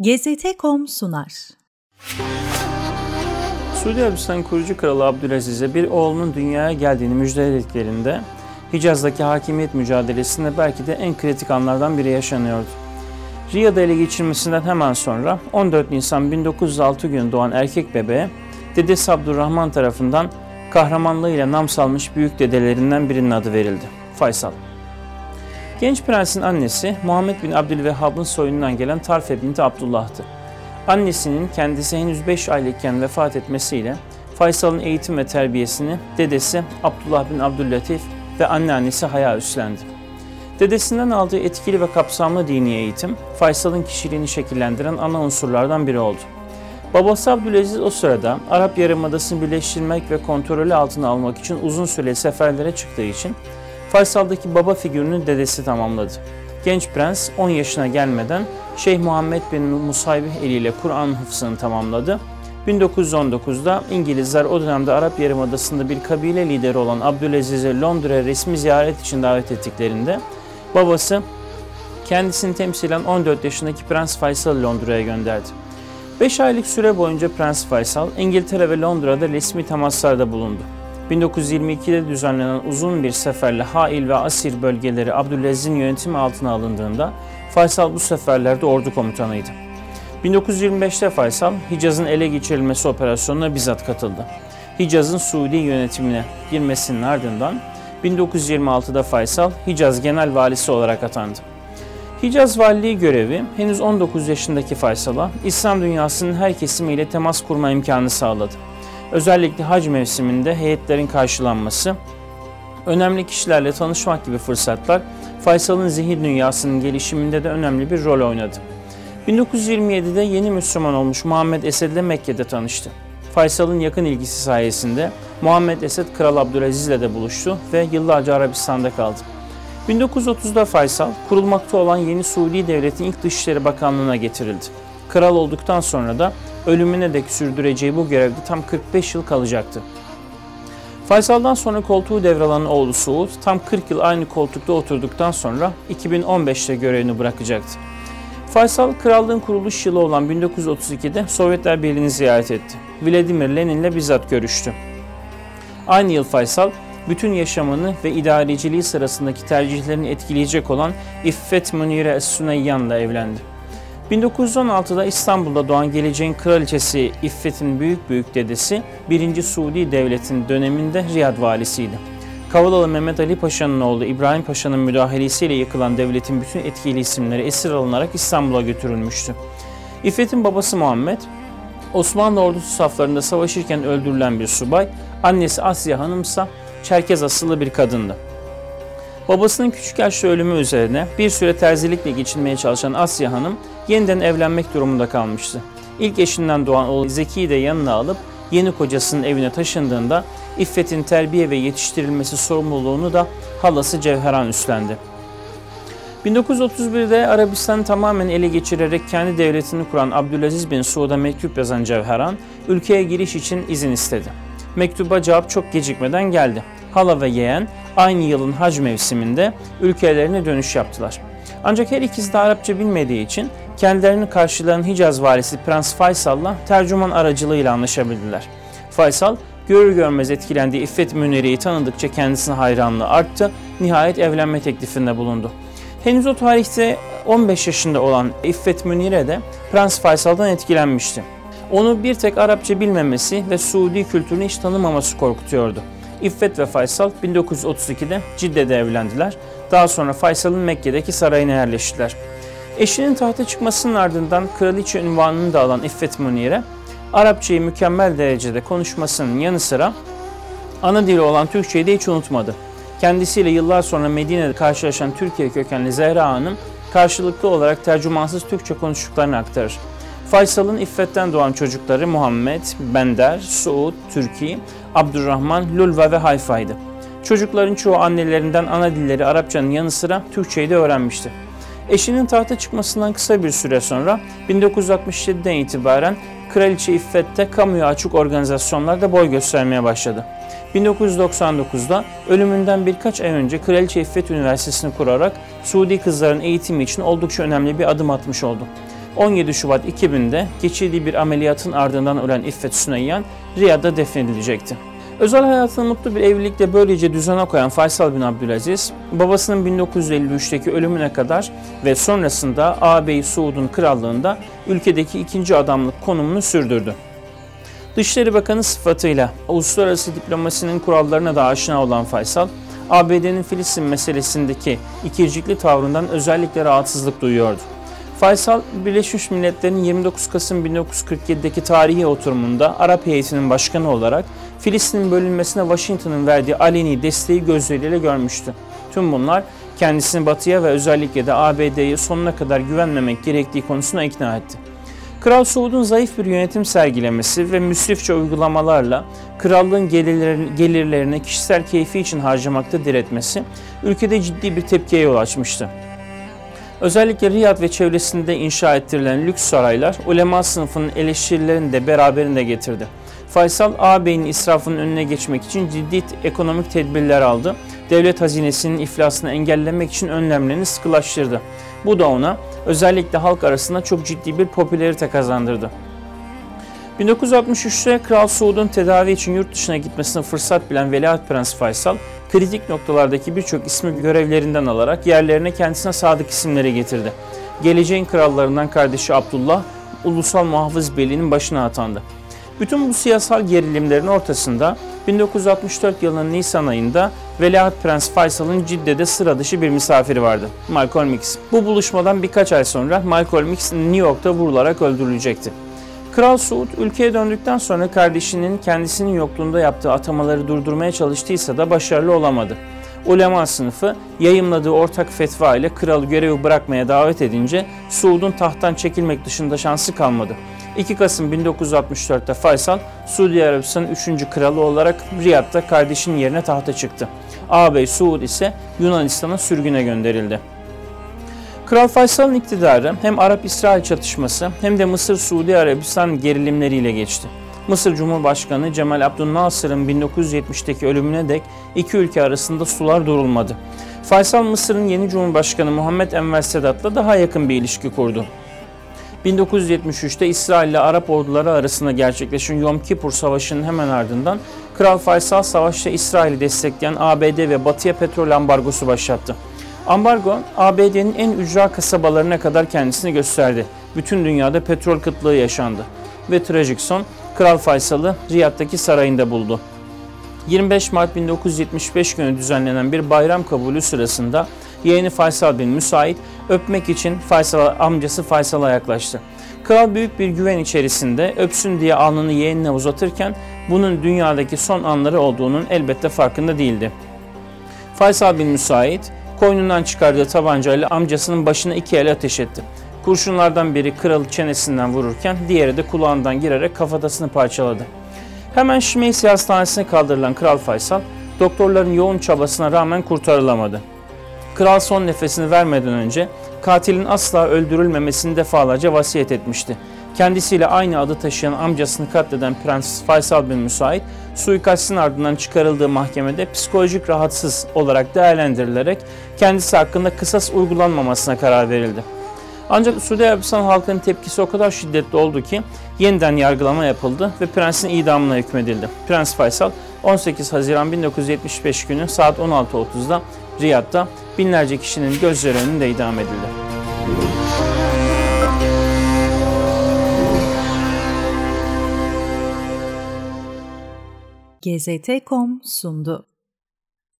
GZT.com sunar. Suudi Arabistan kurucu kralı Abdülaziz'e bir oğlunun dünyaya geldiğini müjdelediklerinde Hicaz'daki hakimiyet mücadelesinde belki de en kritik anlardan biri yaşanıyordu. Riyad'ı ele geçirmesinden hemen sonra 14 Nisan 1906 günü doğan erkek bebeğe dedesi Abdurrahman tarafından kahramanlığıyla nam salmış büyük dedelerinden birinin adı verildi. Faysal. Genç prensin annesi Muhammed bin Abdülvehhab'ın soyundan gelen Tarfe binti Abdullah'tı. Annesinin kendisi henüz 5 aylıkken vefat etmesiyle Faysal'ın eğitim ve terbiyesini dedesi Abdullah bin Abdüllatif ve anneannesi Haya üstlendi. Dedesinden aldığı etkili ve kapsamlı dini eğitim, Faysal'ın kişiliğini şekillendiren ana unsurlardan biri oldu. Babası Abdülaziz o sırada Arap Yarımadası'nı birleştirmek ve kontrolü altına almak için uzun süreli seferlere çıktığı için Faysal'daki baba figürünü dedesi tamamladı. Genç prens 10 yaşına gelmeden Şeyh Muhammed bin Musaybih eliyle Kur'an hıfzını tamamladı. 1919'da İngilizler o dönemde Arap Yarımadası'nda bir kabile lideri olan Abdülaziz'i Londra'ya resmi ziyaret için davet ettiklerinde babası kendisini temsilen 14 yaşındaki Prens Faysal Londra'ya gönderdi. 5 aylık süre boyunca Prens Faysal İngiltere ve Londra'da resmi temaslarda bulundu. 1922'de düzenlenen uzun bir seferle Hail ve Asir bölgeleri Abdülaziz'in yönetimi altına alındığında Faysal bu seferlerde ordu komutanıydı. 1925'te Faysal, Hicaz'ın ele geçirilmesi operasyonuna bizzat katıldı. Hicaz'ın Suudi yönetimine girmesinin ardından 1926'da Faysal, Hicaz Genel Valisi olarak atandı. Hicaz Valiliği görevi henüz 19 yaşındaki Faysal'a İslam dünyasının her kesimiyle temas kurma imkanı sağladı. Özellikle hac mevsiminde heyetlerin karşılanması, önemli kişilerle tanışmak gibi fırsatlar Faysal'ın zihin dünyasının gelişiminde de önemli bir rol oynadı. 1927'de yeni Müslüman olmuş Muhammed Esed ile Mekke'de tanıştı. Faysal'ın yakın ilgisi sayesinde Muhammed Esed Kral Abdülaziz ile de buluştu ve yıllarca Arabistan'da kaldı. 1930'da Faysal, kurulmakta olan yeni Suudi Devlet'in ilk Dışişleri Bakanlığı'na getirildi. Kral olduktan sonra da ölümüne dek sürdüreceği bu görevde tam 45 yıl kalacaktı. Faysal'dan sonra koltuğu devralan oğlu Suud tam 40 yıl aynı koltukta oturduktan sonra 2015'te görevini bırakacaktı. Faysal krallığın kuruluş yılı olan 1932'de Sovyetler Birliği'ni ziyaret etti. Vladimir Lenin'le bizzat görüştü. Aynı yıl Faysal bütün yaşamını ve idareciliği sırasındaki tercihlerini etkileyecek olan İffet Münire Es-Süneyyan'la evlendi. 1916'da İstanbul'da doğan geleceğin kraliçesi İffet'in büyük büyük dedesi 1. Suudi Devlet'in döneminde Riyad valisiydi. Kavalalı Mehmet Ali Paşa'nın oğlu İbrahim Paşa'nın müdahalesiyle yıkılan devletin bütün etkili isimleri esir alınarak İstanbul'a götürülmüştü. İffet'in babası Muhammed, Osmanlı ordusu saflarında savaşırken öldürülen bir subay, annesi Asya Hanımsa Çerkez asıllı bir kadındı. Babasının küçük yaşta ölümü üzerine bir süre terzilikle geçinmeye çalışan Asya Hanım yeniden evlenmek durumunda kalmıştı. İlk eşinden doğan oğlu Zeki'yi de yanına alıp yeni kocasının evine taşındığında İffet'in terbiye ve yetiştirilmesi sorumluluğunu da halası Cevheran üstlendi. 1931'de Arabistan'ı tamamen ele geçirerek kendi devletini kuran Abdülaziz bin Suud'a mektup yazan Cevheran, ülkeye giriş için izin istedi. Mektuba cevap çok gecikmeden geldi. Hala ve yeğen aynı yılın hac mevsiminde ülkelerine dönüş yaptılar. Ancak her ikisi de Arapça bilmediği için kendilerini karşılayan Hicaz valisi Prens Faysal'la tercüman aracılığıyla anlaşabildiler. Faysal görür görmez etkilendiği İffet Müneri'yi tanıdıkça kendisine hayranlığı arttı. Nihayet evlenme teklifinde bulundu. Henüz o tarihte 15 yaşında olan İffet Münire de Prens Faysal'dan etkilenmişti. Onu bir tek Arapça bilmemesi ve Suudi kültürünü hiç tanımaması korkutuyordu. İffet ve Faysal 1932'de Cidde'de evlendiler. Daha sonra Faysal'ın Mekke'deki sarayına yerleştiler. Eşinin tahta çıkmasının ardından kraliçe ünvanını da alan İffet Munire, Arapçayı mükemmel derecede konuşmasının yanı sıra ana dili olan Türkçeyi de hiç unutmadı. Kendisiyle yıllar sonra Medine'de karşılaşan Türkiye kökenli Zehra Hanım karşılıklı olarak tercümansız Türkçe konuştuklarını aktarır. Faysal'ın İffet'ten doğan çocukları Muhammed, Bender, Suud, Türki, Abdurrahman, Lulva ve Hayfa'ydı. Çocukların çoğu annelerinden ana dilleri Arapçanın yanı sıra Türkçeyi de öğrenmişti. Eşinin tahta çıkmasından kısa bir süre sonra 1967'den itibaren Kraliçe İffet'te kamuya açık organizasyonlarda boy göstermeye başladı. 1999'da ölümünden birkaç ay önce Kraliçe İffet Üniversitesi'ni kurarak Suudi kızların eğitimi için oldukça önemli bir adım atmış oldu. 17 Şubat 2000'de geçirdiği bir ameliyatın ardından ölen İffet Süneyyan Riyad'da defnedilecekti. Özel hayatını mutlu bir evlilikle böylece düzene koyan Faysal bin Abdülaziz, babasının 1953'teki ölümüne kadar ve sonrasında ağabeyi Suud'un krallığında ülkedeki ikinci adamlık konumunu sürdürdü. Dışişleri Bakanı sıfatıyla uluslararası diplomasinin kurallarına da aşina olan Faysal, ABD'nin Filistin meselesindeki ikircikli tavrından özellikle rahatsızlık duyuyordu. Faysal, Birleşmiş Milletler'in 29 Kasım 1947'deki tarihi oturumunda Arap heyetinin başkanı olarak Filistin'in bölünmesine Washington'ın verdiği aleni desteği gözleriyle görmüştü. Tüm bunlar kendisini Batı'ya ve özellikle de ABD'ye sonuna kadar güvenmemek gerektiği konusuna ikna etti. Kral Suud'un zayıf bir yönetim sergilemesi ve müsrifçe uygulamalarla krallığın gelirlerini, kişisel keyfi için harcamakta diretmesi ülkede ciddi bir tepkiye yol açmıştı. Özellikle Riyad ve çevresinde inşa ettirilen lüks saraylar ulema sınıfının eleştirilerini de beraberinde getirdi. Faysal ağabeyinin israfının önüne geçmek için ciddi ekonomik tedbirler aldı. Devlet hazinesinin iflasını engellemek için önlemlerini sıkılaştırdı. Bu da ona özellikle halk arasında çok ciddi bir popülerite kazandırdı. 1963'te Kral Suud'un tedavi için yurt dışına gitmesine fırsat bilen Veliaht Prens Faysal, kritik noktalardaki birçok ismi görevlerinden alarak yerlerine kendisine sadık isimleri getirdi. Geleceğin krallarından kardeşi Abdullah, Ulusal Muhafız Birliği'nin başına atandı. Bütün bu siyasal gerilimlerin ortasında 1964 yılının Nisan ayında Veliaht Prens Faysal'ın Cidde'de sıra dışı bir misafiri vardı. Malcolm X. Bu buluşmadan birkaç ay sonra Malcolm X New York'ta vurularak öldürülecekti. Kral Suud ülkeye döndükten sonra kardeşinin kendisinin yokluğunda yaptığı atamaları durdurmaya çalıştıysa da başarılı olamadı. Ulema sınıfı yayımladığı ortak fetva ile kralı görevi bırakmaya davet edince Suud'un tahttan çekilmek dışında şansı kalmadı. 2 Kasım 1964'te Faysal, Suudi Arabistan'ın 3. kralı olarak Riyad'da kardeşinin yerine tahta çıktı. Ağabey Suud ise Yunanistan'a sürgüne gönderildi. Kral Faysal'ın iktidarı hem Arap-İsrail çatışması hem de Mısır-Suudi Arabistan gerilimleriyle geçti. Mısır Cumhurbaşkanı Cemal Abdülnasır'ın 1970'teki ölümüne dek iki ülke arasında sular durulmadı. Faysal Mısır'ın yeni Cumhurbaşkanı Muhammed Enver Sedat'la daha yakın bir ilişki kurdu. 1973'te İsrail ile Arap orduları arasında gerçekleşen Yom Kippur Savaşı'nın hemen ardından Kral Faysal savaşta İsrail'i destekleyen ABD ve Batı'ya petrol ambargosu başlattı. Ambargo, ABD'nin en ücra kasabalarına kadar kendisini gösterdi. Bütün dünyada petrol kıtlığı yaşandı. Ve trajik son, Kral Faysal'ı Riyad'daki sarayında buldu. 25 Mart 1975 günü düzenlenen bir bayram kabulü sırasında yeğeni Faysal bin Müsait öpmek için Faysal amcası Faysal'a yaklaştı. Kral büyük bir güven içerisinde öpsün diye alnını yeğenine uzatırken bunun dünyadaki son anları olduğunun elbette farkında değildi. Faysal bin Müsait koynundan çıkardığı tabancayla amcasının başına iki el ateş etti. Kurşunlardan biri kralı çenesinden vururken diğeri de kulağından girerek kafatasını parçaladı. Hemen Şimeysi Hastanesi'ne kaldırılan Kral Faysal, doktorların yoğun çabasına rağmen kurtarılamadı. Kral son nefesini vermeden önce katilin asla öldürülmemesini defalarca vasiyet etmişti. Kendisiyle aynı adı taşıyan amcasını katleden Prens Faysal bin Müsait, suikastin ardından çıkarıldığı mahkemede psikolojik rahatsız olarak değerlendirilerek kendisi hakkında kısas uygulanmamasına karar verildi. Ancak Suudi Arabistan halkının tepkisi o kadar şiddetli oldu ki yeniden yargılama yapıldı ve prensin idamına hükmedildi. Prens Faysal 18 Haziran 1975 günü saat 16.30'da Riyad'da binlerce kişinin gözleri önünde idam edildi. GZT.com sundu.